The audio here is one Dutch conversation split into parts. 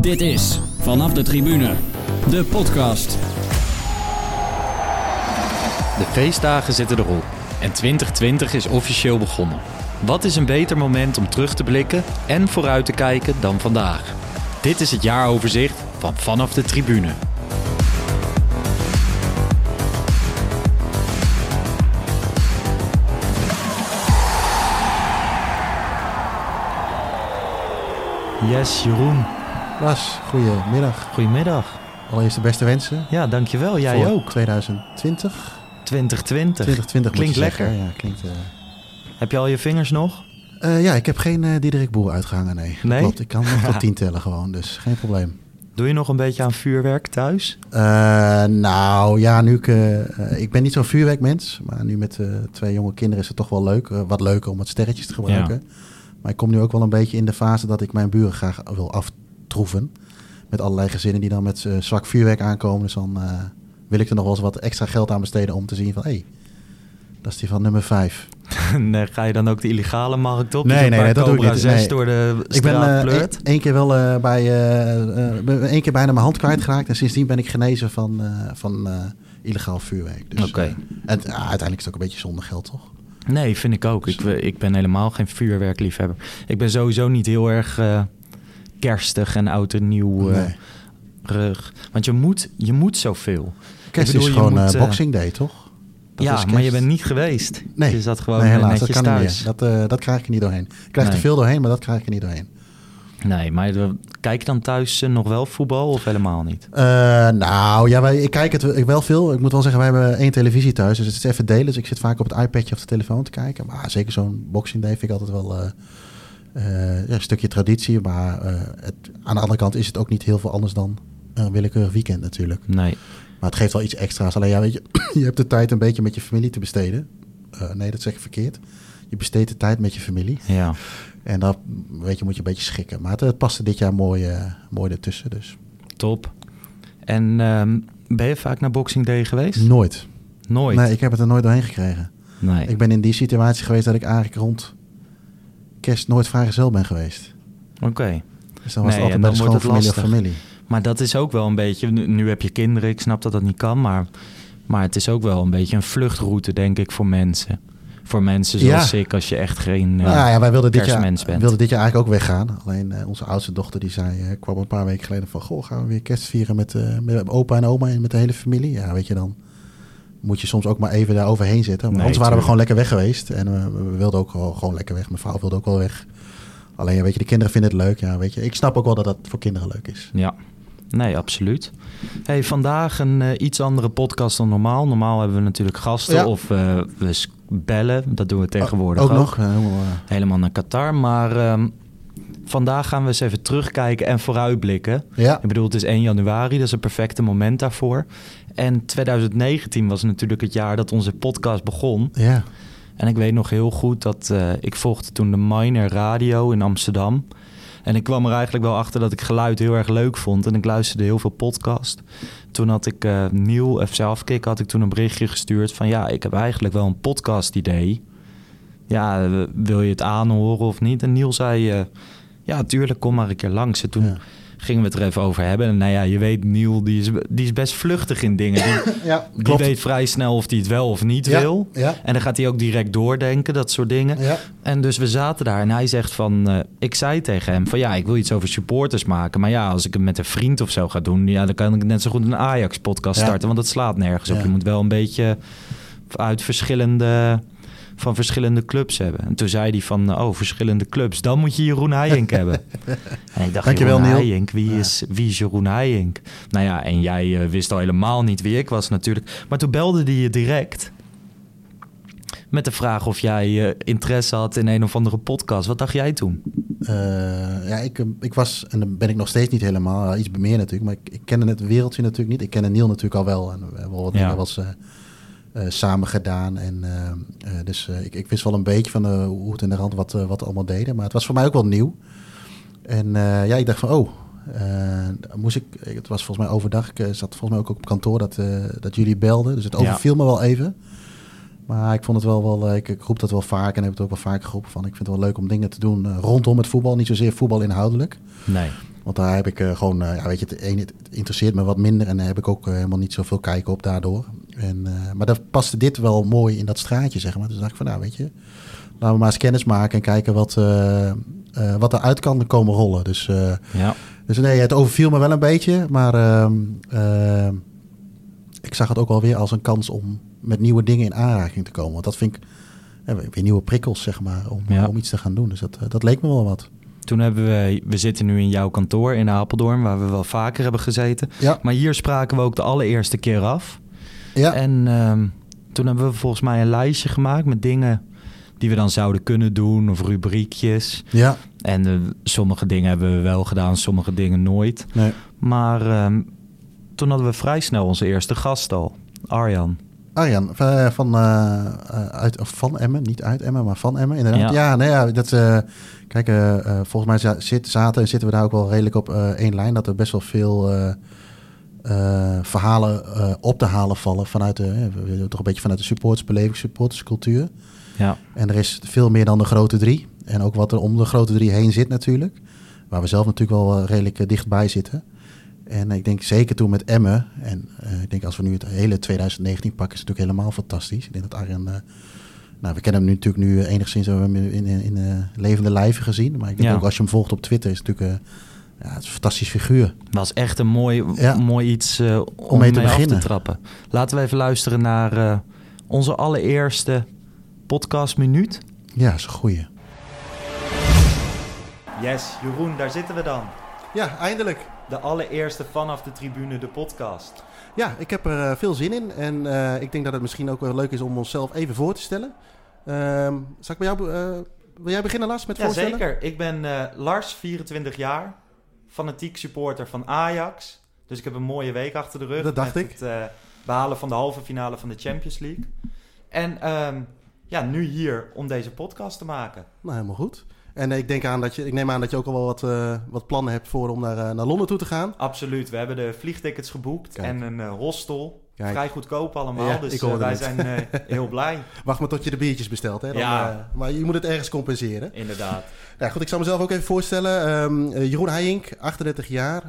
Dit is Vanaf de Tribune, de podcast. De feestdagen zitten erop en 2020 is officieel begonnen. Wat is een beter moment om terug te blikken en vooruit te kijken dan vandaag? Dit is het jaaroverzicht van Vanaf de Tribune. Yes, Jeroen. Lars, goedemiddag. Goedemiddag. Allereerst de beste wensen. Ja, dankjewel. Jij voor ook. 2020. 2020. 2020 Klinkt zeggen. lekker. Ja, klinkt... eh, Heb je al je vingers nog? eh, ja, ik heb geen eh Diederik Boer uitgehangen, nee. Nee? Klopt, ik kan nog tot 10 tellen gewoon, dus geen probleem. Doe je nog een beetje aan vuurwerk thuis? Nou ja, nu ik... ik ben niet zo'n vuurwerkmens, maar nu met twee jonge kinderen is het toch wel leuk. wat leuker om wat sterretjes te gebruiken. Maar ik kom nu ook wel een beetje in de fase dat ik mijn buren graag wil aftroeven. Met allerlei gezinnen die dan met eh, zwak vuurwerk aankomen. Dus dan eh, wil ik er nog wel eens wat extra geld aan besteden om te zien van... hé, hey, dat is die van nummer 5. nee, ga je dan ook de illegale markt op? Nee, Dus nee, dat doe ik niet. 6 Nee. door de Ik ben pleurt? één- keer wel bij ben één keer bijna mijn hand kwijtgeraakt. En sindsdien ben ik genezen van, van illegaal vuurwerk. Dus, Oké. en ja, uiteindelijk is het ook een beetje zonder geld, toch? Nee, vind ik ook. Ik, ik ben helemaal geen vuurwerkliefhebber. Ik ben sowieso niet heel erg kerstig en oud en nieuw. eh, Nee. rug. Want je moet, je moet zoveel. Kerst bedoel, is gewoon moet, eh, eh, Boxing Day, toch? Dat ja, maar je bent niet geweest. Nee. Je zat gewoon nee, helaas, dat kan thuis. niet. Dat, dat krijg ik er niet doorheen. Ik krijg Nee. er veel doorheen, maar dat krijg ik er niet doorheen. Nee, maar kijk je dan thuis nog wel voetbal of helemaal niet? Nou, ja, wij, ik kijk het wel veel. Ik moet wel zeggen, wij hebben één televisie thuis. Dus het is even delen. Dus ik zit vaak op het iPadje of de telefoon te kijken. Maar zeker zo'n Boxing Day vind ik altijd wel ja, een stukje traditie. Maar eh, het, aan de andere kant is het ook niet heel veel anders dan een willekeurig weekend natuurlijk. Nee. Maar het geeft wel iets extra's. Alleen ja, weet je, je hebt de tijd een beetje met je familie te besteden. Eh, nee, dat zeg ik verkeerd. Je besteedt de tijd met je familie. Ja. En dan weet je, moet je een beetje schikken. Maar het, het paste dit jaar mooi, eh, mooi ertussen. Dus Top. En ehm, ben je vaak naar Boxing Day geweest? nooit. Nooit. Nee, ik heb het er nooit doorheen gekregen. Nee. Ik ben in die situatie geweest dat ik eigenlijk rond kerst nooit vrijgezel ben geweest. Oké. Dus dan was Nee, het altijd bij de of lastig. familie. Maar dat is ook wel een beetje. Nu, nu heb je kinderen, ik snap dat dat niet kan, maar, maar het is ook wel een beetje een vluchtroute, denk ik, voor mensen. Voor mensen zoals Ja. ik, als je echt geen. nou ja, wij wilden dit, jaar, bent. wilden dit jaar eigenlijk ook weggaan. Alleen eh, onze oudste dochter die zei, eh, kwam een paar weken geleden van... Goh, gaan we weer kerst vieren met, met opa en oma en met de hele familie? Ja, weet je dan... Moet je soms ook maar even daar overheen zitten. Maar Nee, anders waren we gewoon lekker weg geweest. En we, we wilden ook gewoon, gewoon lekker weg. Mijn vrouw wilde ook wel weg. Alleen, weet je, de kinderen vinden het leuk. Ja, weet je, ik snap ook wel dat dat voor kinderen leuk is. Ja, nee, absoluut. Hey, vandaag een eh, iets andere podcast dan normaal. Normaal hebben we natuurlijk gasten Ja. of eh, we bellen. Dat doen we tegenwoordig ook ook. nog. eh, helemaal, eh, Helemaal naar Qatar. Maar ehm, vandaag gaan we eens even terugkijken en vooruitblikken. ja. Ik bedoel, het is 1 januari, dat is een perfecte moment daarvoor. En 2019 was natuurlijk het jaar dat onze podcast begon. Ja. En ik weet nog heel goed dat eh, ik volgde toen de Miner Radio in Amsterdam. En ik kwam er eigenlijk wel achter dat ik geluid heel erg leuk vond. En ik luisterde heel veel podcast. Toen had ik uh, FC Afkik, had ik toen een berichtje gestuurd van... ja, ik heb eigenlijk wel een podcast idee. Ja, eh, wil je het aanhoren of niet? En Niel zei, eh, ja, tuurlijk, kom maar een keer langs. En toen Ja. gingen we het er even over hebben. En nou ja, je weet, Niel, die is, die is best vluchtig in dingen. Die, ja, die weet vrij snel of hij het wel of niet Ja, wil. En dan gaat hij ook direct doordenken, dat soort dingen. En dus we zaten daar en hij zegt van... eh, ik zei tegen hem van ja, ik wil iets over supporters maken. Maar ja, als ik het met een vriend of zo ga doen... Ja, dan kan ik net zo goed een Ajax-podcast Ja. starten. Want dat slaat nergens op. Je moet wel een beetje uit verschillende... van verschillende clubs hebben. En toen zei hij van, oh, verschillende clubs. Dan moet je Jeroen Heijink hebben. En ik dacht, Dankjewel, Jeroen. Heijink, wie, Ja. is, wie is Jeroen Heijink? Nou ja, en jij eh, wist al helemaal niet wie ik was natuurlijk. Maar toen belde hij je direct... met de vraag of jij eh, interesse had in een of andere podcast. Wat dacht jij toen? Eh, ja, ik, eh, ik was, en dan ben ik nog steeds niet helemaal, eh, iets meer natuurlijk, maar ik, ik kende het wereldje natuurlijk niet. Ik kende Neil natuurlijk al wel en we hebben wel wat Ja. dingen wel eens eh, samen gedaan. En, eh, eh, dus ik, ik wist wel een beetje van hoe het in de rand wat, wat allemaal deden, maar het was voor mij ook wel nieuw. En ja, ik dacht van, oh, moest ik, het was volgens mij overdag, ik zat volgens mij ook op kantoor dat, dat jullie belden, dus het Ja. overviel me wel even. Maar ik vond het wel, wel ik, ik roep dat wel vaak en heb het ook wel vaak geroepen van, ik vind het wel leuk om dingen te doen rondom het voetbal, niet zozeer voetbal inhoudelijk. Nee. Want daar heb ik gewoon, ja, weet je, het ene het interesseert me wat minder en daar heb ik ook helemaal niet zoveel kijken op daardoor. En, eh, maar daar paste dit wel mooi in dat straatje, zeg maar. Dus dacht ik van, nou, weet je, laten we maar eens kennis maken en kijken wat, eh, eh, wat er uit kan komen rollen. Dus, Ja. dus nee, het overviel me wel een beetje, maar ehm, ehm, ik zag het ook wel weer als een kans om met nieuwe dingen in aanraking te komen. Want dat vind ik weer nieuwe prikkels, zeg maar, om, Ja. om iets te gaan doen. Dus dat, dat leek me wel wat. Toen hebben we, we zitten nu in jouw kantoor in Apeldoorn, waar we wel vaker hebben gezeten. Ja, Maar hier spraken we ook de allereerste keer af. Ja. En ehm, toen hebben we volgens mij een lijstje gemaakt met dingen die we dan zouden kunnen doen of rubriekjes. ja. En eh, sommige dingen hebben we wel gedaan, sommige dingen nooit. Nee. Maar ehm, toen hadden we vrij snel onze eerste gast al, Arjan. Arjan, van, van, eh, eh, uit, van Emmen, niet uit Emmen, maar van Emmen, inderdaad. Ja. Ja, nee, ja dat, eh, kijk, eh, eh, volgens mij zit, zaten en zitten we daar ook wel redelijk op eh, één lijn. Dat er best wel veel eh, verhalen eh, op te halen vallen vanuit de, eh, we willen toch een beetje vanuit de supportersbeleving, supporterscultuur. Ja, En er is veel meer dan de grote drie. En ook wat er om de grote drie heen zit natuurlijk. Waar we zelf natuurlijk wel redelijk dichtbij zitten. En ik denk zeker toen met Emmen. En ik denk als we nu het hele 2019 pakken, is het natuurlijk helemaal fantastisch. Ik denk dat Arjen... nou, we kennen hem nu natuurlijk nu enigszins hebben we hem in, in, in levende lijven gezien. Maar ik denk Ja. ook als je hem volgt op Twitter, is het natuurlijk... ja, het is een fantastisch figuur. was echt een mooi, Ja. mooi iets eh, om, mee te beginnen. te trappen. Laten we even luisteren naar eh, onze allereerste podcastminuut. Ja, is een goeie. Yes, Jeroen, daar zitten we dan. Ja, eindelijk. De allereerste vanaf de tribune, de podcast. Ja, ik heb er eh, veel zin in. En eh, ik denk dat het misschien ook wel leuk is om onszelf even voor te stellen. Ehm zal ik bij jou... eh, wil jij beginnen, Lars, met Ja, voorstellen? zeker. Ik ben eh, Lars, 24 jaar, fanatiek supporter van Ajax. Dus ik heb een mooie week achter de rug. Dat dacht met ik. Het eh, behalen van de halve finale van de Champions League. En ehm, ja, nu hier om deze podcast te maken. Nou, helemaal goed. En ik, denk aan dat je, ik neem aan dat je ook al wel wat, eh, wat plannen hebt voor om naar, eh, naar Londen toe te gaan. Absoluut. We hebben de vliegtickets geboekt Kijk. en een hostel. Kijk. Vrij goedkoop allemaal. Ja, dus eh, wij zijn eh, heel blij. Wacht maar tot je de biertjes bestelt. Hè? Dan, Ja. eh, maar je moet het ergens compenseren. Inderdaad. Nou, goed, ik zal mezelf ook even voorstellen. Ehm, eh, Jeroen Heijink, 38 jaar.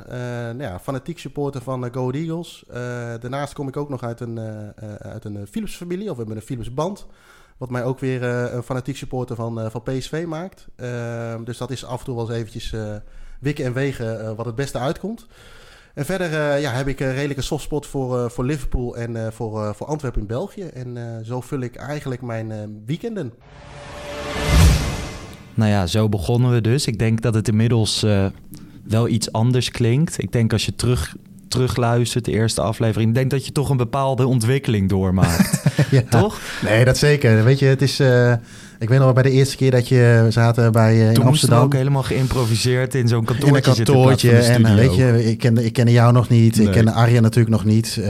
nou ja, fanatiek supporter van Go Ahead Eagles. Eh, daarnaast kom ik ook nog uit een, uit een Philips-familie. Of we hebben een Philips-band. Wat mij ook weer een fanatiek supporter van, van PSV maakt. Ehm, dus dat is af en toe wel eens eventjes wikken en wegen wat het beste uitkomt. En verder eh, ja, heb ik een redelijke softspot voor, eh, voor Liverpool en eh, voor, voor Antwerpen in België. En zo vul ik eigenlijk mijn weekenden. Nou ja, zo begonnen we dus. Ik denk dat het inmiddels wel iets anders klinkt. Ik denk als je terug, terugluistert, de eerste aflevering... ik denk dat je toch een bepaalde ontwikkeling doormaakt. ja. Toch? Nee, dat zeker. Weet je, het is. Eh, ik weet nog wel bij de eerste keer dat je we zaten bij eh, in Toen Amsterdam. ook helemaal geïmproviseerd in zo'n kantoortje in een in kantoortje. En eh, weet je, ik kende, ik kende jou nog niet. Nee. Ik kende Arjen natuurlijk nog niet. Ehm,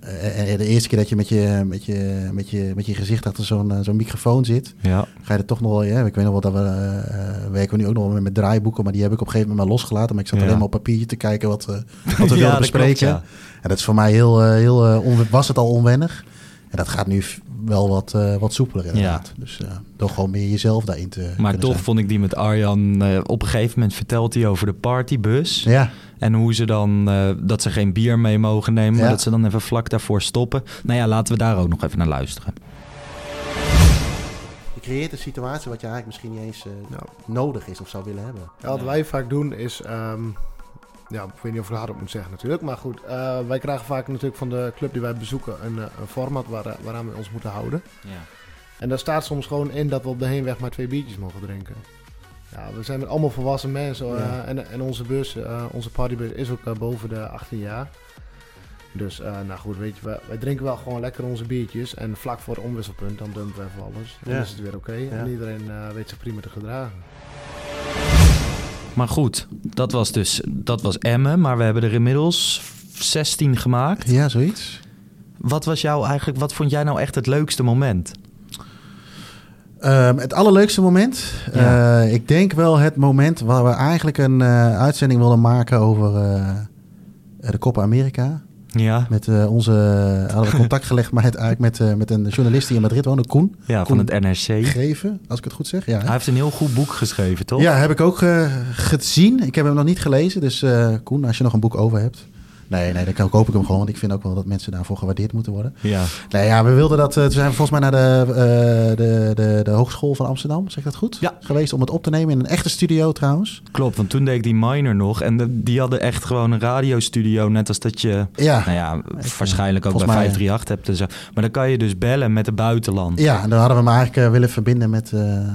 eh, en de eerste keer dat je met je, met je, met je, met je gezicht achter zo'n eh, zo'n microfoon zit, Ja, ga je er toch nog wel. Ja, ik weet nog wel dat we. eh, eh, werken we nu ook nog wel met, met draaiboeken, maar die heb ik op een gegeven moment maar losgelaten. Maar ik zat Ja. alleen maar op papiertje te kijken wat, eh, wat we wilden bespreken. klopt. En dat is voor mij heel, eh, heel eh, was het al onwennig. En dat gaat nu wel wat, eh, wat soepeler inderdaad. Dus eh, door gewoon meer jezelf daarin te Maar toch zijn. vond ik die met Arjan... eh, op een gegeven moment vertelt hij over de partybus... Ja, En hoe ze dan, eh, dat ze geen bier mee mogen nemen, maar Ja. dat ze dan even vlak daarvoor stoppen. Nou ja, laten we daar ook nog even naar luisteren. je creëert een situatie wat je eigenlijk misschien niet eens eh, Ja. nodig is of zou willen hebben. Ja, wat wij vaak doen is, ehm, ja, ik weet niet of ik het hardop moet zeggen natuurlijk, maar goed, eh, wij krijgen vaak natuurlijk van de club die wij bezoeken een, eh, een format waar, eh, waaraan we ons moeten houden. Ja. En daar staat soms gewoon in dat we op de heenweg maar twee biertjes mogen drinken. Ja, we zijn allemaal volwassen mensen Ja. en, en onze bus, onze partybus is ook boven de 18 jaar. Dus, nou goed, weet je, wij, wij drinken wel gewoon lekker onze biertjes. En vlak voor het omwisselpunt, dan dumpen we even alles. Dan Ja. is het weer oké. En iedereen weet zich prima te gedragen. Maar goed, dat was dus dat was Emmen, maar we hebben er inmiddels 16 gemaakt. Ja, zoiets. Wat was jou eigenlijk, wat vond jij nou echt het leukste moment? Ehm, het allerleukste moment. Ja. eh, ik denk wel het moment waar we eigenlijk een eh, uitzending wilden maken over eh, de Copa America. Ja, Met eh, onze, hadden we contact gelegd met, eigenlijk met, eh, met een journalist die in Madrid woonde, Koen ja Koen van het NRC. Geven, als ik het goed zeg. Ja, hè? Hij heeft een heel goed boek geschreven, toch? ja heb ik ook eh, gezien. Ik heb hem nog niet gelezen. Dus eh, Koen, als je nog een boek over hebt. Nee, nee, dan koop ik hem gewoon. Want ik vind ook wel dat mensen daarvoor gewaardeerd moeten worden. Ja. Nee, ja, we wilden dat. eh, toen zijn we volgens mij naar de, eh, de, de, de Hogeschool van Amsterdam, zeg ik dat goed? Ja. Geweest om het op te nemen in een echte studio trouwens. Klopt, want toen deed ik die minor nog. En de- die hadden echt gewoon een radiostudio. Net als dat je, Ja. nou ja, waarschijnlijk ook bij mij- 538 hebt en zo. Maar dan kan je dus bellen met het buitenland. Ja, en dan hadden we hem eigenlijk eh, willen verbinden met eh,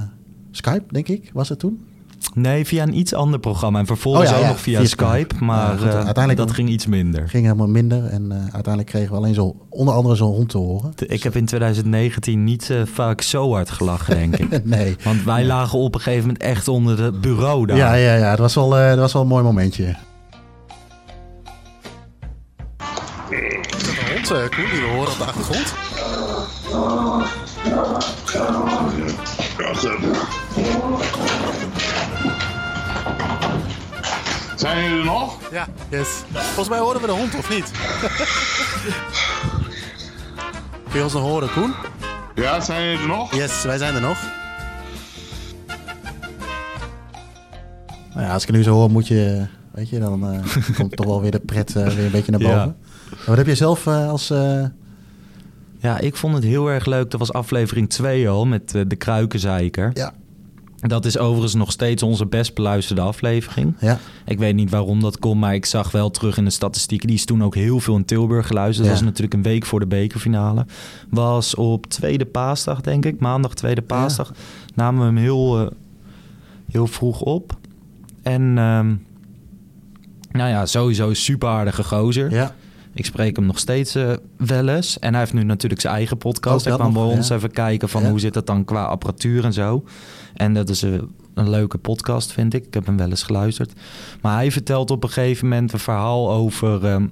Skype, denk ik, was het toen? Nee, via een iets ander programma. En vervolgens Oh ja, ook ja, nog via, via Skype. Skype. Maar Ja, goed, eh, uiteindelijk- dat ging iets minder. Ging helemaal minder en eh, uiteindelijk kregen we alleen zo, onder andere zo'n hond te horen. Ik heb in 2019 niet eh, vaak zo hard gelachen, denk ik. nee. Want wij lagen op een gegeven moment echt onder het bureau daar. Ja, ja, ja, het was wel, eh, het was wel een mooi momentje. Dat hond, Koen, die we horen op de achtergrond? Zijn jullie er nog? Ja, yes. Volgens mij horen we de hond, of niet? Kun je ons nog horen, Koen? Ja, zijn jullie er nog? Yes, wij zijn er nog. Nou ja, als ik het nu zo hoor, moet je, weet je, dan eh, komt toch wel weer de pret eh, weer een beetje naar Ja. boven. Wat heb je zelf eh, als... eh, Ja, ik vond het heel erg leuk. Dat was aflevering 2 al met eh, de kruikenzeiker. ja, Dat is overigens nog steeds onze best beluisterde aflevering. ja, Ik weet niet waarom dat komt, maar ik zag wel terug in de statistieken. Die is toen ook heel veel in Tilburg geluisterd. Dat was natuurlijk een week voor de bekerfinale. Was op tweede paasdag, denk ik. Maandag tweede paasdag. Namen we hem heel, eh, heel vroeg op. En ehm, nou ja, sowieso super aardige gozer. ja. Ik spreek hem nog steeds eh, wel eens. En hij heeft nu natuurlijk zijn eigen podcast. Hij dat kwam bij ons ja. even kijken van Ja. hoe zit dat dan qua apparatuur en zo. En dat is een, een leuke podcast, vind ik. Ik heb hem wel eens geluisterd. Maar hij vertelt op een gegeven moment een verhaal over ehm,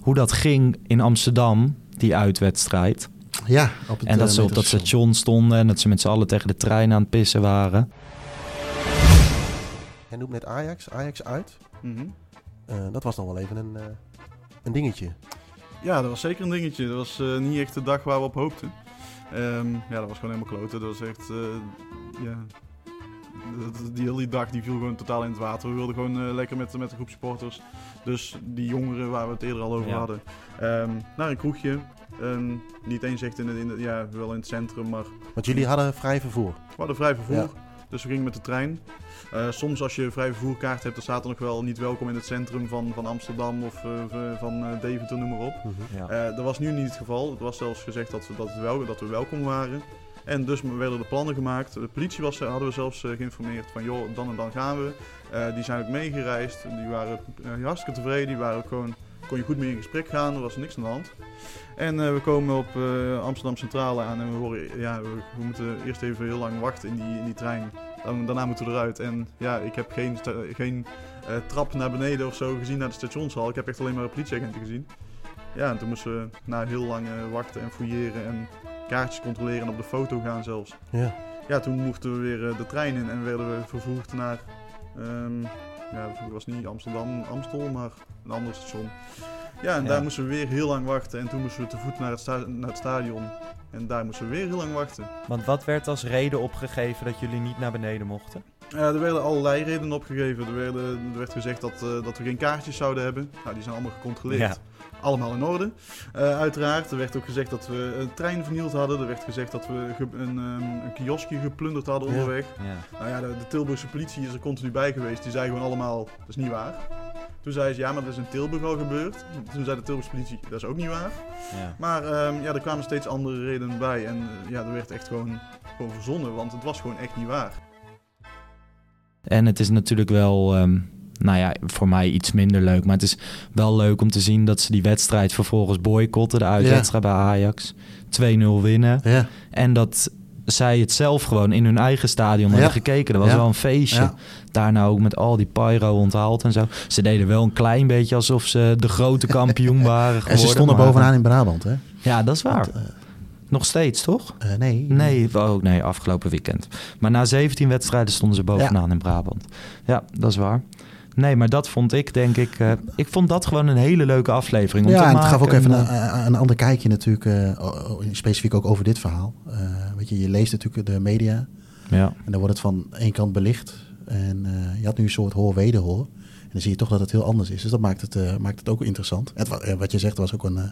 hoe dat ging in Amsterdam, die uitwedstrijd. ja op het, En dat eh, ze op dat station stonden en dat ze met z'n allen tegen de trein aan het pissen waren. Hij noemt net Ajax, Ajax uit. Mhm. Eh, dat was nog wel even een, eh, een dingetje. Ja, dat was zeker een dingetje. Dat was eh, niet echt de dag waar we op hoopten. Ehm, ja, dat was gewoon helemaal kloten. Dat was echt, eh, ja... dat- Die hele dag die viel gewoon totaal in het water. We wilden gewoon eh, lekker met, met een groep supporters. Dus die jongeren waar we het eerder al over Ja. hadden. ehm, naar een kroegje. Ehm, niet eens echt in het, in het- ja, wel in het centrum, maar Want jullie hadden vrij vervoer. we hadden vrij vervoer. Ja. Dus we gingen met de trein. Eh, soms als je vrij vervoerkaart hebt, dan staat er nog wel niet welkom in het centrum van, van Amsterdam of eh, van eh, Deventer, noem maar op. Ja. Eh, dat was nu niet het geval. Het was zelfs gezegd dat we, dat, wel, dat we welkom waren. En dus werden de plannen gemaakt. De politie was, hadden we zelfs geïnformeerd van joh, dan en dan gaan we. Eh, die zijn ook meegereisd. Die waren hartstikke tevreden. Die waren ook gewoon, kon je goed mee in gesprek gaan. Er was niks aan de hand. En eh, we komen op eh, Amsterdam Centrale aan en we horen, ja, we, we moeten eerst even heel lang wachten in die, in die trein. Dan, daarna moeten we eruit. En ja, ik heb geen, geen eh, trap naar beneden of zo gezien naar de stationshal. Ik heb echt alleen maar politieagenten gezien. Ja, en toen moesten we na heel lang wachten en fouilleren en kaartjes controleren en op de foto gaan zelfs. Ja. Ja, toen mochten we weer de trein in en werden we vervoerd naar, ehm, ja, het was niet Amsterdam, Amstel, maar een ander station. Ja, en Ja. daar moesten we weer heel lang wachten en toen moesten we te voet naar het, sta- naar het stadion. En daar moesten we weer heel lang wachten. Want wat werd als reden opgegeven dat jullie niet naar beneden mochten? Eh, er werden allerlei redenen opgegeven. Er, werden, er werd gezegd dat, eh, dat we geen kaartjes zouden hebben. Nou, die zijn allemaal gecontroleerd. Allemaal in orde. Eh, uiteraard, er werd ook gezegd dat we een trein vernield hadden. Er werd gezegd dat we ge- een, ehm, een kioskje geplunderd hadden onderweg. Ja. Nou ja, de, de Tilburgse politie is er continu bij geweest. Die zei gewoon allemaal, dat is niet waar. Toen zei ze, ja, maar dat is in Tilburg al gebeurd. Toen zei de Tilburgse politie, dat is ook niet waar. Ja. Maar ehm, ja, er kwamen steeds andere redenen bij. En eh, ja, er werd echt gewoon, gewoon verzonnen, want het was gewoon echt niet waar. En het is natuurlijk wel, ehm, nou ja, voor mij iets minder leuk. Maar het is wel leuk om te zien dat ze die wedstrijd vervolgens boycotten. De uitwedstrijd bij Ajax. 2-0 winnen. Ja, En dat zij het zelf gewoon in hun eigen stadion hebben gekeken. Dat was wel een feestje. Daarna ook met al die pyro onthaald en zo. Ze deden wel een klein beetje alsof ze de grote kampioen waren geworden. en ze stonden maar- bovenaan in Brabant, hè? Ja, dat is waar. Want, eh, Nog steeds, toch? eh, nee. Nee, oh, nee, afgelopen weekend. Maar na 17 wedstrijden stonden ze bovenaan in Brabant. Ja, dat is waar. Nee, maar dat vond ik denk ik... eh, ik vond dat gewoon een hele leuke aflevering om te Ja, en het maken. gaf ook even En, een, eh, een ander kijkje natuurlijk, eh, specifiek ook over dit verhaal. Eh, weet je, je leest natuurlijk de media ja. en dan wordt het van één kant belicht. En eh, je had nu een soort hoor-wederhoor. En dan zie je toch dat het heel anders is. Dus dat maakt het, eh, maakt het ook interessant. Het, wa- eh, wat je zegt was ook een, eh,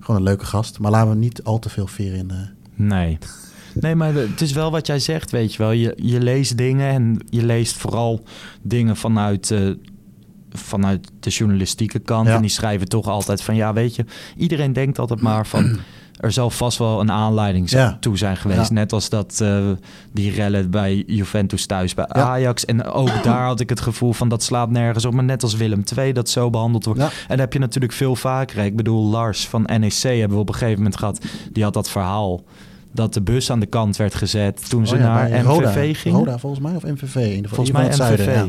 gewoon een leuke gast. Maar laten we niet al te veel veer in... eh, Nee. Nee, maar het is wel wat jij zegt, weet je wel. Je, je leest dingen en je leest vooral dingen vanuit, eh, vanuit de journalistieke kant. Ja. En die schrijven toch altijd van, ja, weet je... Iedereen denkt altijd maar van... Er zal vast wel een aanleiding Ja. toe zijn geweest. Ja. Net als dat eh, die rellen bij Juventus thuis bij Ja. Ajax. En ook daar had ik het gevoel van dat slaat nergens op. Maar net als Willem II dat zo behandeld wordt. En dat heb je natuurlijk veel vaker. Ik bedoel, Lars van NEC hebben we op een gegeven moment gehad. Die had dat verhaal dat de bus aan de kant werd gezet toen ze oh ja, naar MVV Roda, gingen. Roda volgens mij, of MVV? In geval, Volgens mij MVV. zuiden, ja.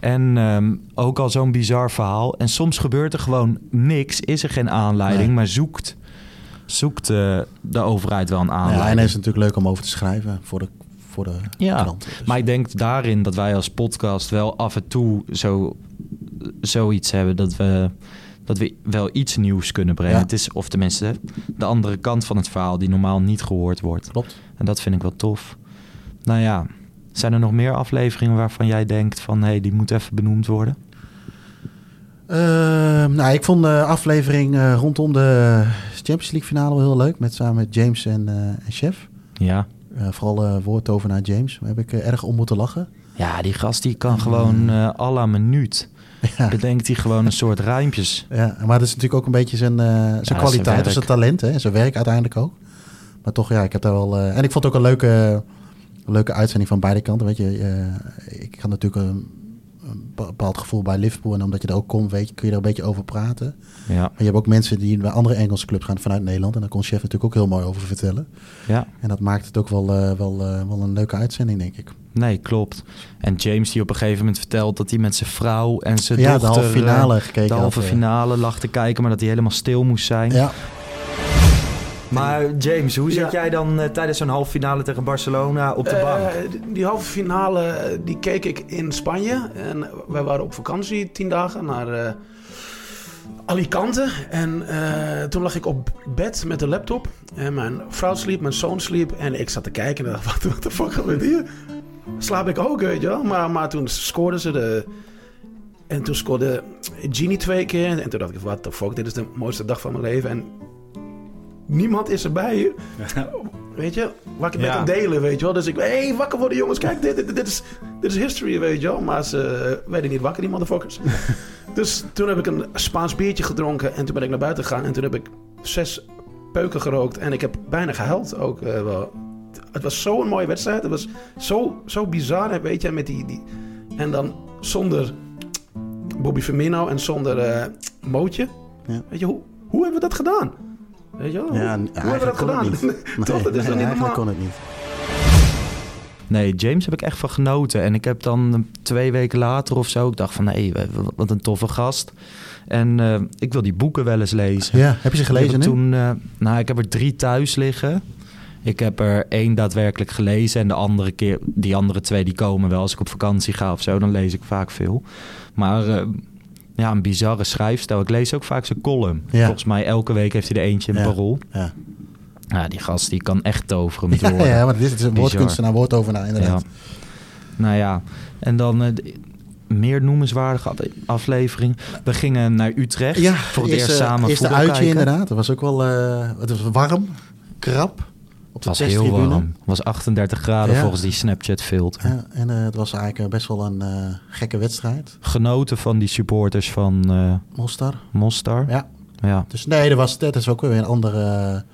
En ehm, ook al zo'n bizar verhaal. En soms gebeurt er gewoon niks. Is er geen aanleiding, Nee. maar zoekt, zoekt eh, de overheid wel een Ja, aanleiding. en het is natuurlijk leuk om over te schrijven voor de, voor de Ja. Dus- Maar ik denk daarin dat wij als podcast wel af en toe zo, zoiets hebben dat we, dat we wel iets nieuws kunnen brengen. Ja. Het is, of tenminste, de andere kant van het verhaal die normaal niet gehoord wordt. Klopt. En dat vind ik wel tof. Nou ja, zijn er nog meer afleveringen waarvan jij denkt van hé, hey, die moet even benoemd worden? Ehm, nou, ik vond de aflevering eh, rondom de Champions League finale wel heel leuk. Met samen met James en, eh, en Chef. Ja. Eh, vooral eh woordtovenaar James. Daar heb ik erg om moeten lachen. Ja, die gast die kan gewoon eh à la minuut. Ja. Bedenkt hij gewoon een soort rijmpjes. Ja, maar dat is natuurlijk ook een beetje zijn, eh, zijn zijn kwaliteit. of werk. zijn talent. Hè? en Zijn werk uiteindelijk ook. Maar toch, ja, ik heb daar wel... eh, en ik vond het ook een leuke, leuke uitzending van beide kanten. Weet je, eh, ik had natuurlijk een, een bepaald gevoel bij Liverpool. En omdat je er ook komt, weet je, kun je er een beetje over praten. Ja, Maar je hebt ook mensen die bij andere Engelse clubs gaan vanuit Nederland. En daar kon Chef natuurlijk ook heel mooi over vertellen. ja. En dat maakt het ook wel, wel, wel een leuke uitzending, denk ik. Nee, klopt. En James die op een gegeven moment vertelt dat hij met zijn vrouw en zijn ja, de halve finale eh, gekeken. de halve eh. finale lag te kijken, maar dat hij helemaal stil moest zijn. Ja, Maar James, hoe Ja. zit jij dan eh, tijdens zo'n halve finale tegen Barcelona op de Eh, bank? die- die halve finale eh, die keek ik in Spanje. En wij waren op vakantie tien dagen naar eh, Alicante. En eh, toen lag ik op bed met de laptop. En mijn vrouw sliep, mijn zoon sliep. En ik zat te kijken en dacht, wat the fuck gebeurt hier? Slaap ik ook, weet je wel. Maar, maar toen scoorden ze de... En toen scoorde Genie twee keer. En toen dacht ik, what the fuck, dit is de mooiste dag van mijn leven. En niemand is erbij. Weet je, waar ik het Ja. met kan delen, weet je wel. Dus ik, hé, hey, wakker worden jongens, kijk, dit, dit, dit, is, dit is history, weet je wel. Maar ze werden niet wakker, die motherfuckers. dus toen heb ik een Spaans biertje gedronken en toen ben ik naar buiten gegaan. En toen heb ik zes peuken gerookt en ik heb bijna gehuild ook eh, wel. Het was zo'n mooie wedstrijd. Het was zo, zo bizar, weet je, met die, die... En dan zonder Bobby Firmino en zonder eh Mootje. Ja. Weet je, hoe, hoe hebben we dat gedaan? Weet je wel? ja, hoe, en hoe hebben we dat het gedaan? niet. Toch, Nee, dat is nee, niet eigenlijk kon het niet. Nee, James heb ik echt van genoten. En ik heb dan twee weken later of zo... Ik dacht van, hé, wat een toffe gast. En eh, ik wil die boeken wel eens lezen. Ja, heb je ze Ik gelezen heb nu? toen, eh, nou, ik heb er drie thuis liggen. Ik heb er één daadwerkelijk gelezen. En de andere keer, die andere twee die komen wel. Als ik op vakantie ga of zo, dan lees ik vaak veel. Maar eh, ja, een bizarre schrijfstijl. Ik lees ook vaak zijn column. Ja. Volgens mij elke week heeft hij er eentje in Ja. parool. Ja. Ja, die gast die kan echt toveren met Ja, woorden. ja, maar dit is een Bizar. woordkunstenaar, woordovenaar, inderdaad. Nou ja, en dan eh, meer noemenswaardige af- aflevering. We gingen naar Utrecht Ja, voor het eerst eerste- samen eerste voetbal uitje kijken. inderdaad. Het was ook wel eh, het was warm, krap. Op Het de was heel warm. Het was 38 graden Ja. volgens die Snapchat filter. Ja, en eh, het was eigenlijk best wel een eh, gekke wedstrijd. Genoten van die supporters van eh Mostar. Mostar. Ja. Ja. Dus nee, dat, was, dat is ook weer een andere...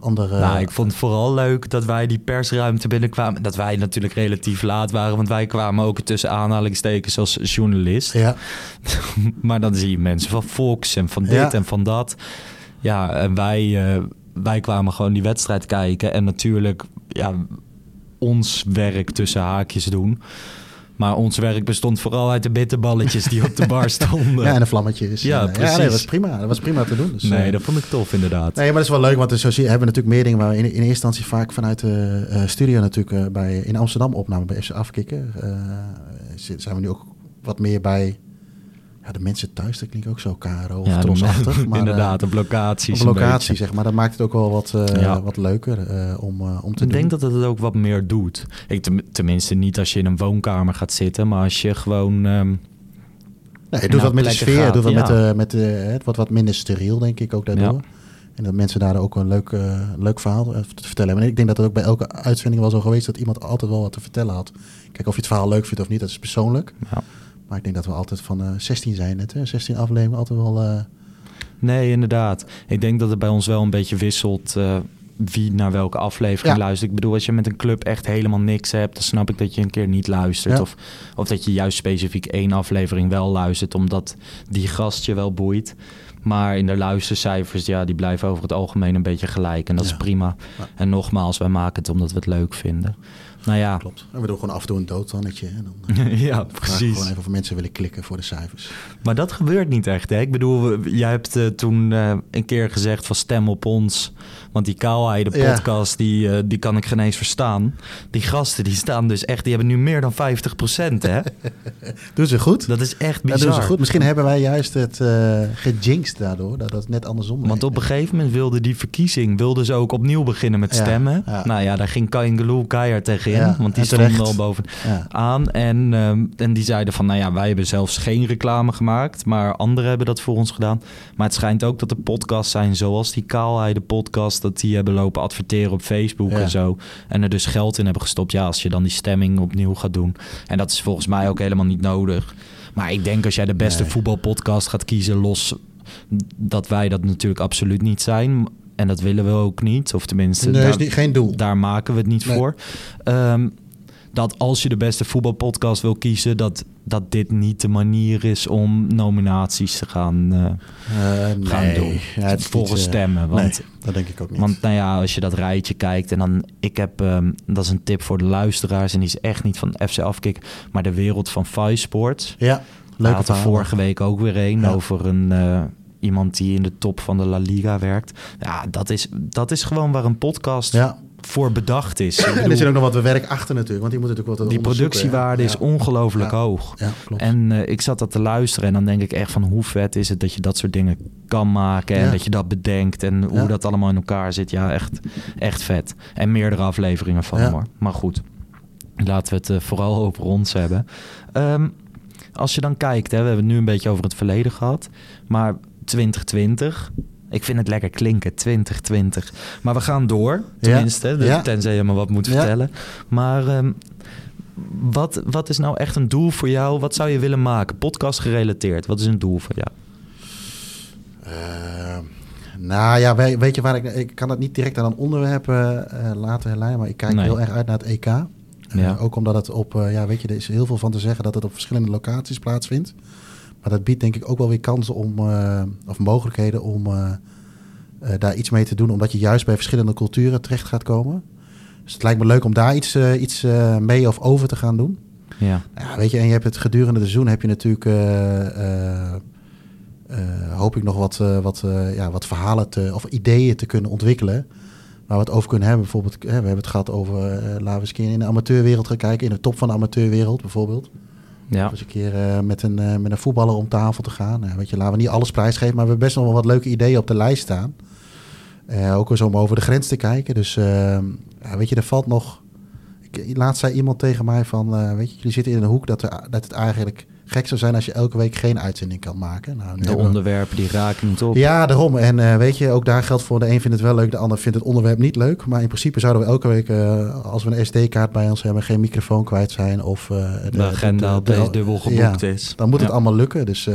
andere nou, ik vond het vooral leuk dat wij die persruimte binnenkwamen. Dat wij natuurlijk relatief laat waren, want wij kwamen ook tussen aanhalingstekens als journalist. Ja, maar dan zie je mensen van Fox en van dit Ja. en van dat. Ja, en wij, wij kwamen gewoon die wedstrijd kijken. En natuurlijk, ja, ons werk tussen haakjes doen. Maar ons werk bestond vooral uit de bitterballetjes die op de bar stonden. ja, en de vlammetjes. Ja, En, eh, precies. nee, dat was prima. Dat was prima te doen. Dus, nee, eh, dat vond ik tof inderdaad. Nee, maar dat is wel leuk, want zo zie, hebben we natuurlijk meer dingen waar we in, in eerste instantie vaak vanuit de eh, studio natuurlijk eh, bij, in Amsterdam opnamen bij FC Afkikken. Eh, zi- zijn we nu ook wat meer bij Ja, de mensen thuis, dat klinkt ook zo KRO of Ja, trosachtig. maar, eh, inderdaad, op locaties. op een locatie, zeg maar. Dat maakt het ook wel wat, eh, Ja. wat leuker eh, om, om te Ik doen. denk dat het het ook wat meer doet. Ik, ten- tenminste, niet als je in een woonkamer gaat zitten, maar als je gewoon. Nee, het doet wat met de sfeer, gaat, doet wat ja. met, met het wordt wat minder steriel, denk ik ook daardoor. En dat mensen daar ook een leuk, leuk verhaal te vertellen hebben. En ik denk dat het ook bij elke uitzending wel zo geweest dat iemand altijd wel wat te vertellen had. Kijk, of je het verhaal leuk vindt of niet, dat is persoonlijk. ja. Maar ik denk dat we altijd van eh 16 zijn net, hè? 16 afleveringen altijd wel... eh, Nee, inderdaad. Ik denk dat het bij ons wel een beetje wisselt. eh, wie naar welke aflevering Ja. luistert. Ik bedoel, als je met een club echt helemaal niks hebt, dan snap ik dat je een keer niet luistert. Ja. Of, of dat je juist specifiek één aflevering wel luistert, omdat die gast je wel boeit. Maar in de luistercijfers, ja, die blijven over het algemeen een beetje gelijk. En dat is prima. En nogmaals, wij maken het omdat we het leuk vinden. Nou ja, klopt. En we doen gewoon af en toe een doodtannetje. En dan eh, ja, precies. gewoon even of mensen willen klikken voor de cijfers. Maar dat gebeurt niet echt, hè? Ik bedoel, jij hebt eh, toen eh, een keer gezegd van stem op ons. Want die Kaalheide Ja. podcast, die, die kan ik geen eens verstaan. Die gasten, die staan dus echt... Die hebben nu meer dan 50% hè? Doen ze goed? Dat is echt bizar. doen ze goed. Misschien hebben wij juist het eh gejinxed daardoor. Dat dat net andersom Want op een gegeven moment wilde die verkiezing... wilden ze ook opnieuw beginnen met stemmen. ja. Nou ja, daar ging Kain Geloel keihard Ja, want die stonden al boven Ja. aan. En, ehm, en die zeiden van, nou ja, wij hebben zelfs geen reclame gemaakt, maar anderen hebben dat voor ons gedaan. Maar het schijnt ook dat er podcasts zijn, zoals die Kaalheide podcast, dat die hebben lopen adverteren op Facebook en zo. En er dus geld in hebben gestopt. Ja, als je dan die stemming opnieuw gaat doen. En dat is volgens mij ook helemaal niet nodig. Maar ik denk als jij de beste Nee. voetbalpodcast gaat kiezen, los dat wij dat natuurlijk absoluut niet zijn. En dat willen we ook niet. Of tenminste, Nee, daar- is niet, geen doel. daar maken we het niet Nee. voor. Ehm, dat als je de beste voetbalpodcast wil kiezen, dat, dat dit niet de manier is om nominaties te gaan, eh, Eh, gaan nee. doen. Ja, volgens niet, eh, stemmen. Want, nee, dat denk ik ook niet. want nou ja, als je dat rijtje kijkt en dan, ik heb, ehm, dat is een tip voor de luisteraars en die is echt niet van FC Afkik, maar de wereld van Five Sports. ja, leuk had er vorige week ook weer een Ja. over een iemand die in de top van de La Liga werkt. Ja, dat is, dat is gewoon waar een podcast Ja, voor bedacht is. Ik en er bedoel, zit ook nog wat werk achter natuurlijk. Want die moeten natuurlijk wat die productiewaarde is ongelooflijk hoog. Ja, klopt. En eh, ik zat dat te luisteren en dan denk ik echt van hoe vet is het dat je dat soort dingen kan maken en dat je dat bedenkt en hoe dat allemaal in elkaar zit. Ja, echt, echt vet. En meerdere afleveringen van hoor. Maar goed, laten we het eh, vooral over ons hebben. Ehm, als je dan kijkt, hè, we hebben het nu een beetje over het verleden gehad, maar 2020... Ik vind het lekker klinken, 2020. Maar we gaan door, tenminste. Ja. Tenzij je me wat moet vertellen. Maar ehm, wat, wat is nou echt een doel voor jou? Wat zou je willen maken? Podcast gerelateerd. Wat is een doel voor jou? Eh, nou ja, we- weet je waar ik... Ik kan het niet direct aan een onderwerp eh, eh, laten herleiden. Maar ik kijk Nee. heel erg uit naar het EK. Eh, Ja. ook omdat het op... eh, ja, weet je, er is heel veel van te zeggen dat het op verschillende locaties plaatsvindt. Maar dat biedt denk ik ook wel weer kansen om... eh, of mogelijkheden om eh, eh, daar iets mee te doen. Omdat je juist bij verschillende culturen terecht gaat komen. Dus het lijkt me leuk om daar iets, iets mee of over te gaan doen. Ja, Ja, weet je, en je hebt het gedurende het seizoen heb je natuurlijk, hoop ik nog wat, wat, ja, wat verhalen te, of ideeën te kunnen ontwikkelen. Waar we het over kunnen hebben. Bijvoorbeeld, hè, we hebben het gehad over, eh, laten we eens in de amateurwereld gaan kijken. In de top van de amateurwereld bijvoorbeeld. Ja. Eens een keer eh, met, een, eh, met een voetballer om tafel te gaan. Nou, weet je, laten we niet alles prijsgeven, maar we hebben best nog wel wat leuke ideeën op de lijst staan. Eh, ook eens om over de grens te kijken. Dus eh, ja, weet je, er valt nog... Laatst zei iemand tegen mij van... eh, weet je, jullie zitten in een hoek dat, er, dat het eigenlijk gek zou zijn... als je elke week geen uitzending kan maken. Nou, De we- onderwerpen die raken niet op. ja, daarom. En eh, weet je, ook daar geldt voor de een vindt het wel leuk, de ander vindt het onderwerp niet leuk. Maar in principe zouden we elke week, eh, als we een SD-kaart bij ons hebben, geen microfoon kwijt zijn. Of eh, de agenda opeens dubbel geboekt is. dan moet het allemaal lukken. Dus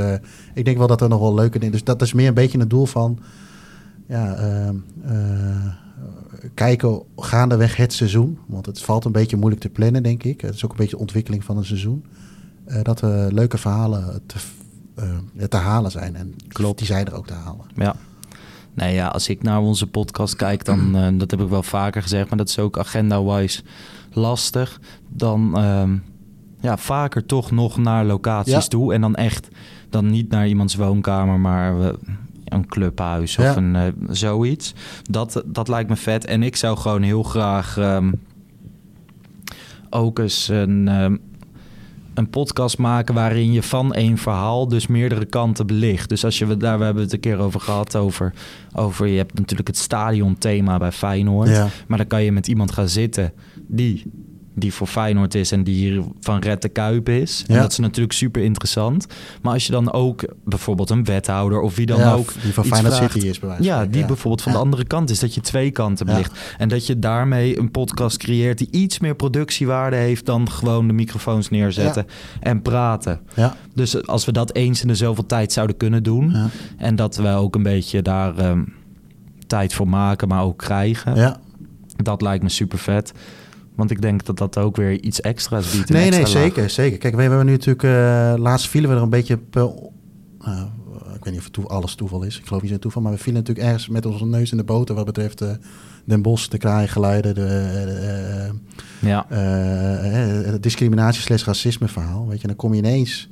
ik denk wel dat er nog wel leuke dingen... Dus dat is meer een beetje het doel van... Ja, kijken gaandeweg het seizoen. Want het valt een beetje moeilijk te plannen, denk ik. Het is ook een beetje de ontwikkeling van een seizoen. Eh, dat er leuke verhalen te, eh, te halen zijn. En Klopt. die zijn er ook te halen. Ja. Nee, ja, als ik naar onze podcast kijk, dan, eh, dat heb ik wel vaker gezegd, maar dat is ook agenda-wise lastig. Dan um, ja, vaker toch nog naar locaties Ja. toe. En dan echt, dan niet naar iemands woonkamer, maar een clubhuis of ja. een, uh, zoiets. Dat, dat lijkt me vet. En ik zou gewoon heel graag um, ook eens een... Um, een podcast maken waarin je van één verhaal dus meerdere kanten belicht. Dus als je we daar we hebben het een keer over gehad over, over je hebt natuurlijk het stadionthema bij Feyenoord, Ja. maar dan kan je met iemand gaan zitten die die voor Feyenoord is en die hier van Red de Kuip is. En dat is natuurlijk super interessant. Maar als je dan ook bijvoorbeeld een wethouder of wie dan Ja, ook die van Feyenoord vraagt- City is bij wijze van Ja, die ja. bijvoorbeeld van de andere kant is dat je twee kanten belicht. En dat je daarmee een podcast creëert die iets meer productiewaarde heeft dan gewoon de microfoons neerzetten en praten. Ja. Dus als we dat eens in de zoveel tijd zouden kunnen doen en dat we ook een beetje daar ehm, tijd voor maken, maar ook krijgen, Ja. dat lijkt me super vet. Want ik denk dat dat ook weer iets extra's biedt. Nee, nee, laag. zeker, zeker. Kijk, we hebben nu natuurlijk... eh, laatst vielen we er een beetje... op, eh, ik weet niet of het toe- alles toeval is. Ik geloof niet zo toeval. Maar we vielen natuurlijk ergens met onze neus in de boter... wat betreft eh, Den Bosch, de kraaiengeluiden... de Ja, discriminatie slash racisme verhaal. Weet je, dan kom je ineens...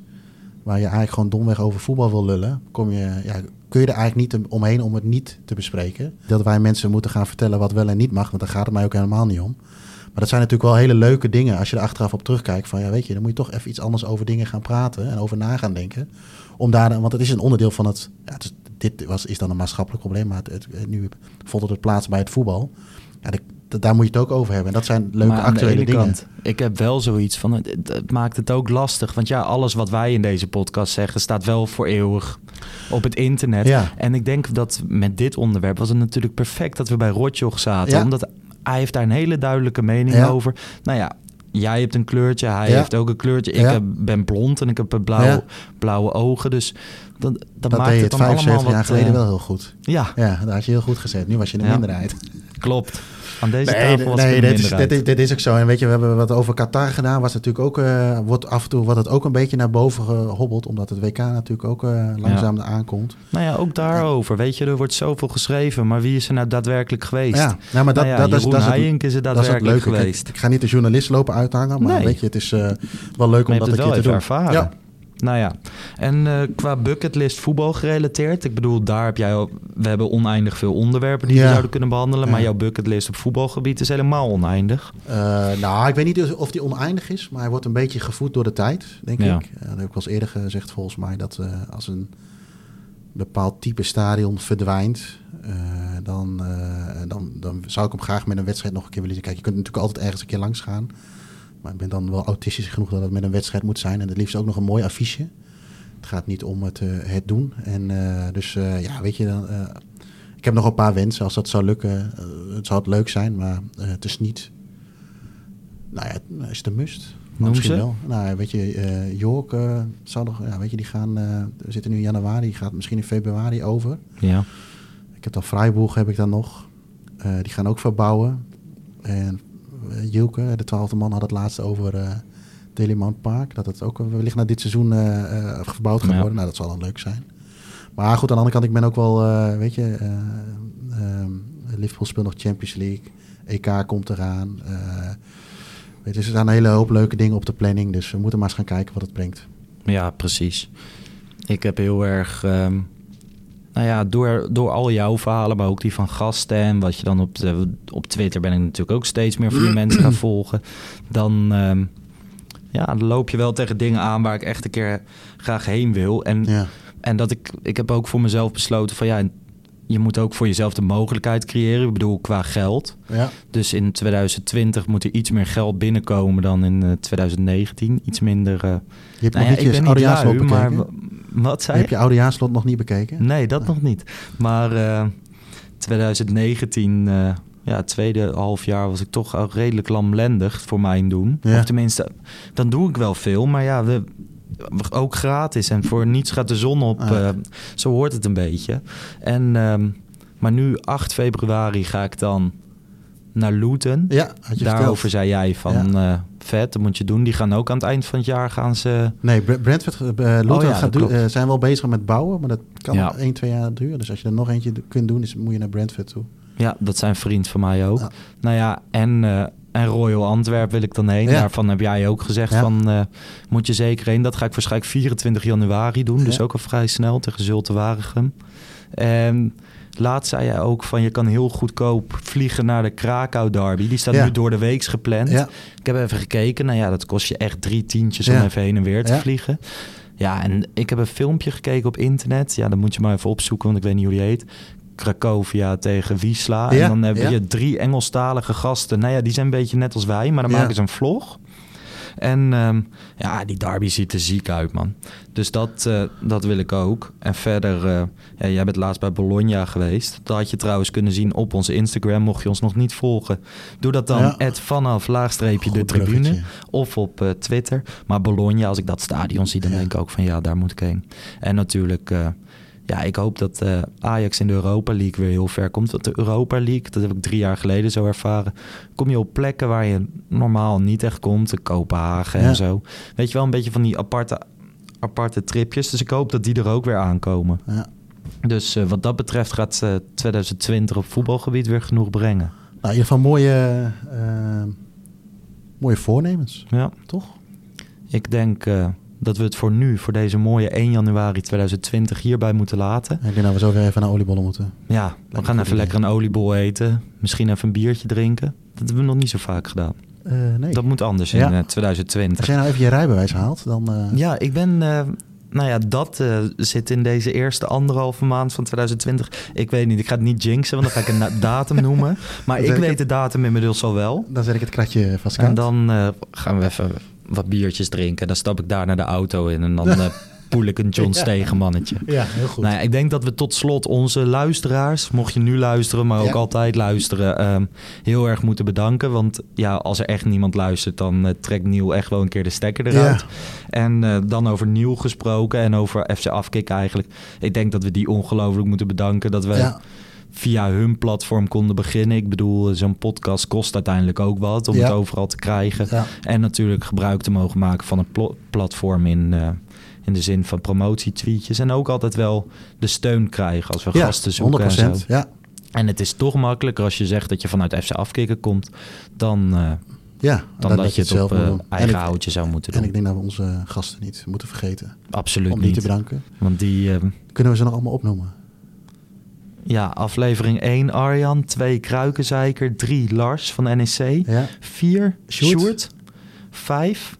waar je eigenlijk gewoon domweg over voetbal wil lullen... Kom je, ja, kun je er eigenlijk niet omheen om het niet te bespreken. Dat wij mensen moeten gaan vertellen wat wel en niet mag... want daar gaat het mij ook helemaal niet om. Maar dat zijn natuurlijk wel hele leuke dingen als je er achteraf op terugkijkt. Van ja, weet je, dan moet je toch even iets anders over dingen gaan praten en over na gaan denken. Om daar, want het is een onderdeel van het. Ja, het is, dit was, is dan een maatschappelijk probleem, maar het, het- nu vond het het plaats bij het voetbal. Ja, de- daar moet je het ook over hebben. En dat zijn leuke actuele dingen. kant, ik heb wel zoiets van, het, het- het maakt het ook lastig. Want ja, alles wat wij in deze podcast zeggen staat wel voor eeuwig op het internet. Ja. En ik denk dat met dit onderwerp was het natuurlijk perfect dat we bij Rotjoch zaten. Ja. Omdat hij heeft daar een hele duidelijke mening Ja. over. Nou ja, jij hebt een kleurtje, hij Ja. heeft ook een kleurtje. Ik Ja. heb, ben blond en ik heb blauwe, Ja. blauwe ogen. Dus dat, dat, Dat maakt het het dan 75 allemaal jaar geleden eh, wel heel goed. Ja, Ja, daar had je heel goed gezet. Nu was je in de Ja. minderheid. Klopt. Aan deze Nee, tafel was nee dit, is, dit, is, dit is ook zo. En weet je, we hebben wat over Qatar gedaan. Was natuurlijk ook, eh, wordt af en toe wordt het ook een beetje naar boven gehobbeld. Omdat het WK natuurlijk ook eh, langzaam aankomt. Nou ja, ook daarover. Weet je, er wordt zoveel geschreven, maar wie is er nou daadwerkelijk geweest? Ja, nou, maar dat, Nou ja, dat, dat is het, is er dat is het daadwerkelijk leuke. Kijk, geweest. ik ga niet de journalist lopen uithangen, maar Nee. weet je, het is eh, wel leuk om Maar dat een keer te doen. ervaren. Ja, Nou ja, en eh, qua bucketlist voetbal gerelateerd. Ik bedoel, daar heb jij... al- We hebben oneindig veel onderwerpen die we zouden kunnen behandelen. Maar jouw bucketlist op voetbalgebied is helemaal oneindig. Eh, nou, ik weet niet of die oneindig is, maar hij wordt een beetje gevoed door de tijd, denk Ja. ik. Eh, dat heb ik wel eens eerder gezegd, volgens mij, dat als een bepaald type stadion verdwijnt, dan, dan, dan zou ik hem graag met een wedstrijd nog een keer willen zien. Kijk, je kunt natuurlijk altijd ergens een keer langs gaan. Maar ik ben dan wel autistisch genoeg dat het met een wedstrijd moet zijn. En het liefst ook nog een mooi affiche. Het gaat niet om het, eh, het doen. En eh, dus eh, ja, weet je, dan, ik heb nog een paar wensen. Als dat zou lukken, het zou het leuk zijn, maar het is niet. Nou ja, is een must? Maar Noem ze. wel. Nou, weet je, York zou nog, ja, weet je, die gaan, we zitten nu in januari, die gaat misschien in februari over. Ja. Ik heb dan Freiburg, heb ik dan nog. Die gaan ook verbouwen. En Jilke, de twaalfde man, had het laatst over eh Telemann Park. Dat het ook eh, wellicht na dit seizoen eh, eh, verbouwd gaat Ja. worden. Nou, dat zal dan leuk zijn. Maar goed, aan de andere kant, ik ben ook wel, eh, weet je, eh, ehm, Liverpool speelt nog Champions League. EK komt eraan. Eh, weet je, er staan een hele hoop leuke dingen op de planning. Dus we moeten maar eens gaan kijken wat het brengt. Ja, precies. Ik heb heel erg, ehm, nou ja, door, door al jouw verhalen, maar ook die van gasten en wat je dan op, de, op Twitter ben ik natuurlijk ook steeds meer van die mensen gaan volgen. Dan, ehm, ja, dan loop je wel tegen dingen aan waar ik echt een keer graag heen wil. En, Ja, en dat ik, ik heb ook voor mezelf besloten van ja, je moet ook voor jezelf de mogelijkheid creëren. Ik bedoel, qua geld. ja. Dus in 2020 moet er iets meer geld binnenkomen dan in eh, 2019. Iets minder. eh, Je hebt nou nog ja, niet ik ben niet lui, maar wat Je zei hebt je? oudejaarslot nog niet bekeken? Nee, dat nog niet. Maar eh 2019, eh, ja, het tweede half jaar was ik toch al redelijk lamlendig voor mijn doen. Ja. Of tenminste, dan doe ik wel veel, maar ja, we, ook gratis. En voor niets gaat de zon op. Ah, ja. eh, zo hoort het een beetje. En, ehm, maar nu, 8 februari, ga ik dan naar Luton. Ja, had je Daarover verteld. zei jij van eh, vet, dat moet je doen. Die gaan ook aan het eind van het jaar gaan ze. Nee, Br- Brentford, uh, Luton Oh ja, gaat eh, zijn wel bezig met bouwen, maar dat kan Ja. 1, 2 jaar duren. Dus als je er nog eentje kunt doen, is, moet je naar Brentford toe. Ja, dat zijn vriend van mij ook. Ja. Nou ja, en, eh, en Royal Antwerp wil ik dan heen. Ja. Daarvan heb jij ook gezegd Ja. van moet je zeker heen. Dat ga ik waarschijnlijk 24 januari doen. Dus ook al vrij snel tegen Zulte Waregem. En laatst zei jij ook van je kan heel goedkoop vliegen naar de Krakau derby. Die staat Ja. nu door de weeks gepland. Ja. Ik heb even gekeken. Nou ja, dat kost je echt drie tientjes om even heen en weer te vliegen. Ja, en ik heb een filmpje gekeken op internet. Ja, dan moet je maar even opzoeken, want ik weet niet hoe die heet. Cracovia tegen Wisla. Ja, En dan heb je drie Engelstalige gasten. Nou ja, die zijn een beetje net als wij, maar dan maken ze een vlog. En ehm, ja, die derby ziet er ziek uit, man. Dus dat, eh, dat wil ik ook. En verder, eh, ja, jij bent laatst bij Bologna geweest. Dat had je trouwens kunnen zien op onze Instagram, mocht je ons nog niet volgen. Doe dat dan, Ja. vanaf laagstreepje de tribune. bruggetje. Of op eh, Twitter. Maar Bologna, als ik dat stadion zie, dan Ja. denk ik ook van ja, daar moet ik heen. En natuurlijk, ja, ik hoop dat eh, Ajax in de Europa League weer heel ver komt. Want de Europa League, dat heb ik drie jaar geleden zo ervaren. Kom je op plekken waar je normaal niet echt komt. Kopenhagen Ja. en zo. Weet je wel, een beetje van die aparte, aparte tripjes. Dus ik hoop dat die er ook weer aankomen. Ja. Dus eh, wat dat betreft gaat eh, 2020 op voetbalgebied weer genoeg brengen. Nou, in ieder geval mooie, mooie voornemens, Ja. toch? Ik denk dat we het voor nu, voor deze mooie 1 januari 2020, hierbij moeten laten. Ik denk dat we zo weer even naar oliebollen moeten. Ja, we gaan even lekker een oliebol eten. Misschien even een biertje drinken. Dat hebben we nog niet zo vaak gedaan. Eh, nee. Dat moet anders Ja. in eh, Als 2020. jij nou even je rijbewijs haalt, dan... eh, Ja, ik ben... nou ja, dat zit in deze eerste anderhalve maand van 2020. Ik weet niet, ik ga het niet jinxen, want dan ga ik een datum noemen. Maar ik weet de datum inmiddels al wel. Dan zet ik het kratje vast En dan gaan we even wat biertjes drinken. Dan stap ik daar naar de auto in en dan eh poel ik een John Ja. Stegen mannetje. Ja, heel goed. Nou ja, ik denk dat we tot slot onze luisteraars, mocht je nu luisteren, maar ook Ja. altijd luisteren, ehm, heel erg moeten bedanken. Want ja, als er echt niemand luistert, dan eh, trekt Nieuw echt wel een keer de stekker eruit. Ja. En eh, dan over Nieuw gesproken en over FC Afkik eigenlijk. Ik denk dat we die ongelooflijk moeten bedanken dat we. Via hun platform konden beginnen. Ik bedoel, zo'n podcast kost uiteindelijk ook wat om Ja. het overal te krijgen. Ja. En natuurlijk gebruik te mogen maken van een platform in, eh, in de zin van promotietweetjes. En ook altijd wel de steun krijgen als we Ja, gasten zoeken en zo. 100%. Ja, En het is toch makkelijker als je zegt dat je vanuit FC Afkikken komt... dan, eh, ja. dan dat, je het zelf op eh. En eigen houtje zou moeten En doen. ik denk dat we onze gasten niet moeten vergeten Absoluut om die niet. te bedanken. Want die... Kunnen we ze nog allemaal opnoemen? Ja, aflevering 1 Arjan, 2 Kruikenzeiker, 3 Lars van NEC, Ja. 4 Sjoerd. Sjoerd, 5...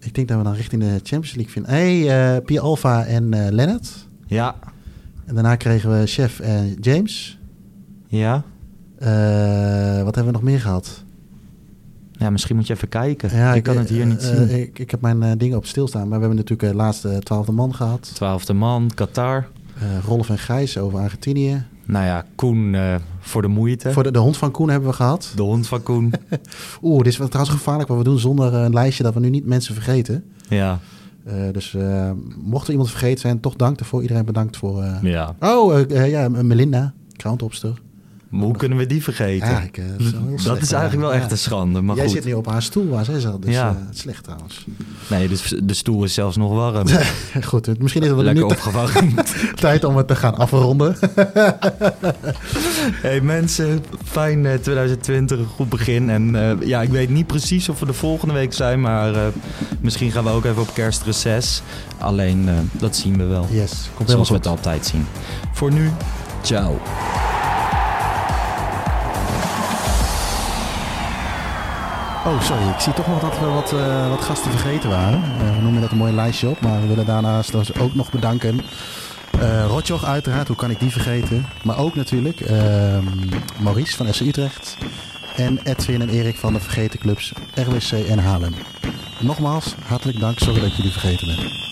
Ik denk dat we dan richting de Champions League vinden. hey, eh Pia Alpha en eh Lennart. Ja, En daarna kregen we Chef en James. ja. Eh, wat hebben we nog meer gehad? Ja, misschien moet je even kijken. ik kan het hier niet eh, zien. Ik, ik heb mijn eh, dingen op stilstaan. Maar we hebben natuurlijk de laatste twaalfde man gehad. Twaalfde man, Qatar. Eh Rolf en Gijs over Argentinië. Nou ja, Koen eh, voor de moeite. Voor de, de hond van Koen hebben we gehad. De hond van Koen. Oeh, dit is wel trouwens gevaarlijk wat we doen zonder eh, een lijstje dat we nu niet mensen vergeten. ja, dus mocht er iemand vergeten zijn, toch dank ervoor. Iedereen bedankt voor... ja. Oh, ja, Melinda, krantopster. Maar hoe kunnen we die vergeten? Ja, ik, eh, dat is dat eigenlijk wel ja. echt een schande. Maar Jij goed. zit nu op haar stoel waar zij zat, dus Ja. eh, slecht trouwens. Nee, dus de stoel is zelfs nog warm. Goed, misschien is het wel Lekker nu opgewarmd. tijd om het te gaan afronden. hey mensen, fijn eh, 2020, een goed begin. En eh, ja, ik weet niet precies of we de volgende week zijn, maar eh, misschien gaan we ook even op kerstreces. Alleen, eh, dat zien we wel. Yes, komt helemaal Zoals we het altijd zien. Voor nu, ciao. Oh, sorry. Ik zie toch nog dat we wat, eh, wat gasten vergeten waren. Eh, we noemen dat een mooi lijstje op. Maar we willen daarnaast ook nog bedanken. Eh Rotjoch uiteraard, hoe kan ik die vergeten? Maar ook natuurlijk ehm, Maurice van SC Utrecht. En Edwin en Erik van de Vergeten Clubs RWC en Haarlem. Nogmaals, hartelijk dank. Sorry dat jullie vergeten ben.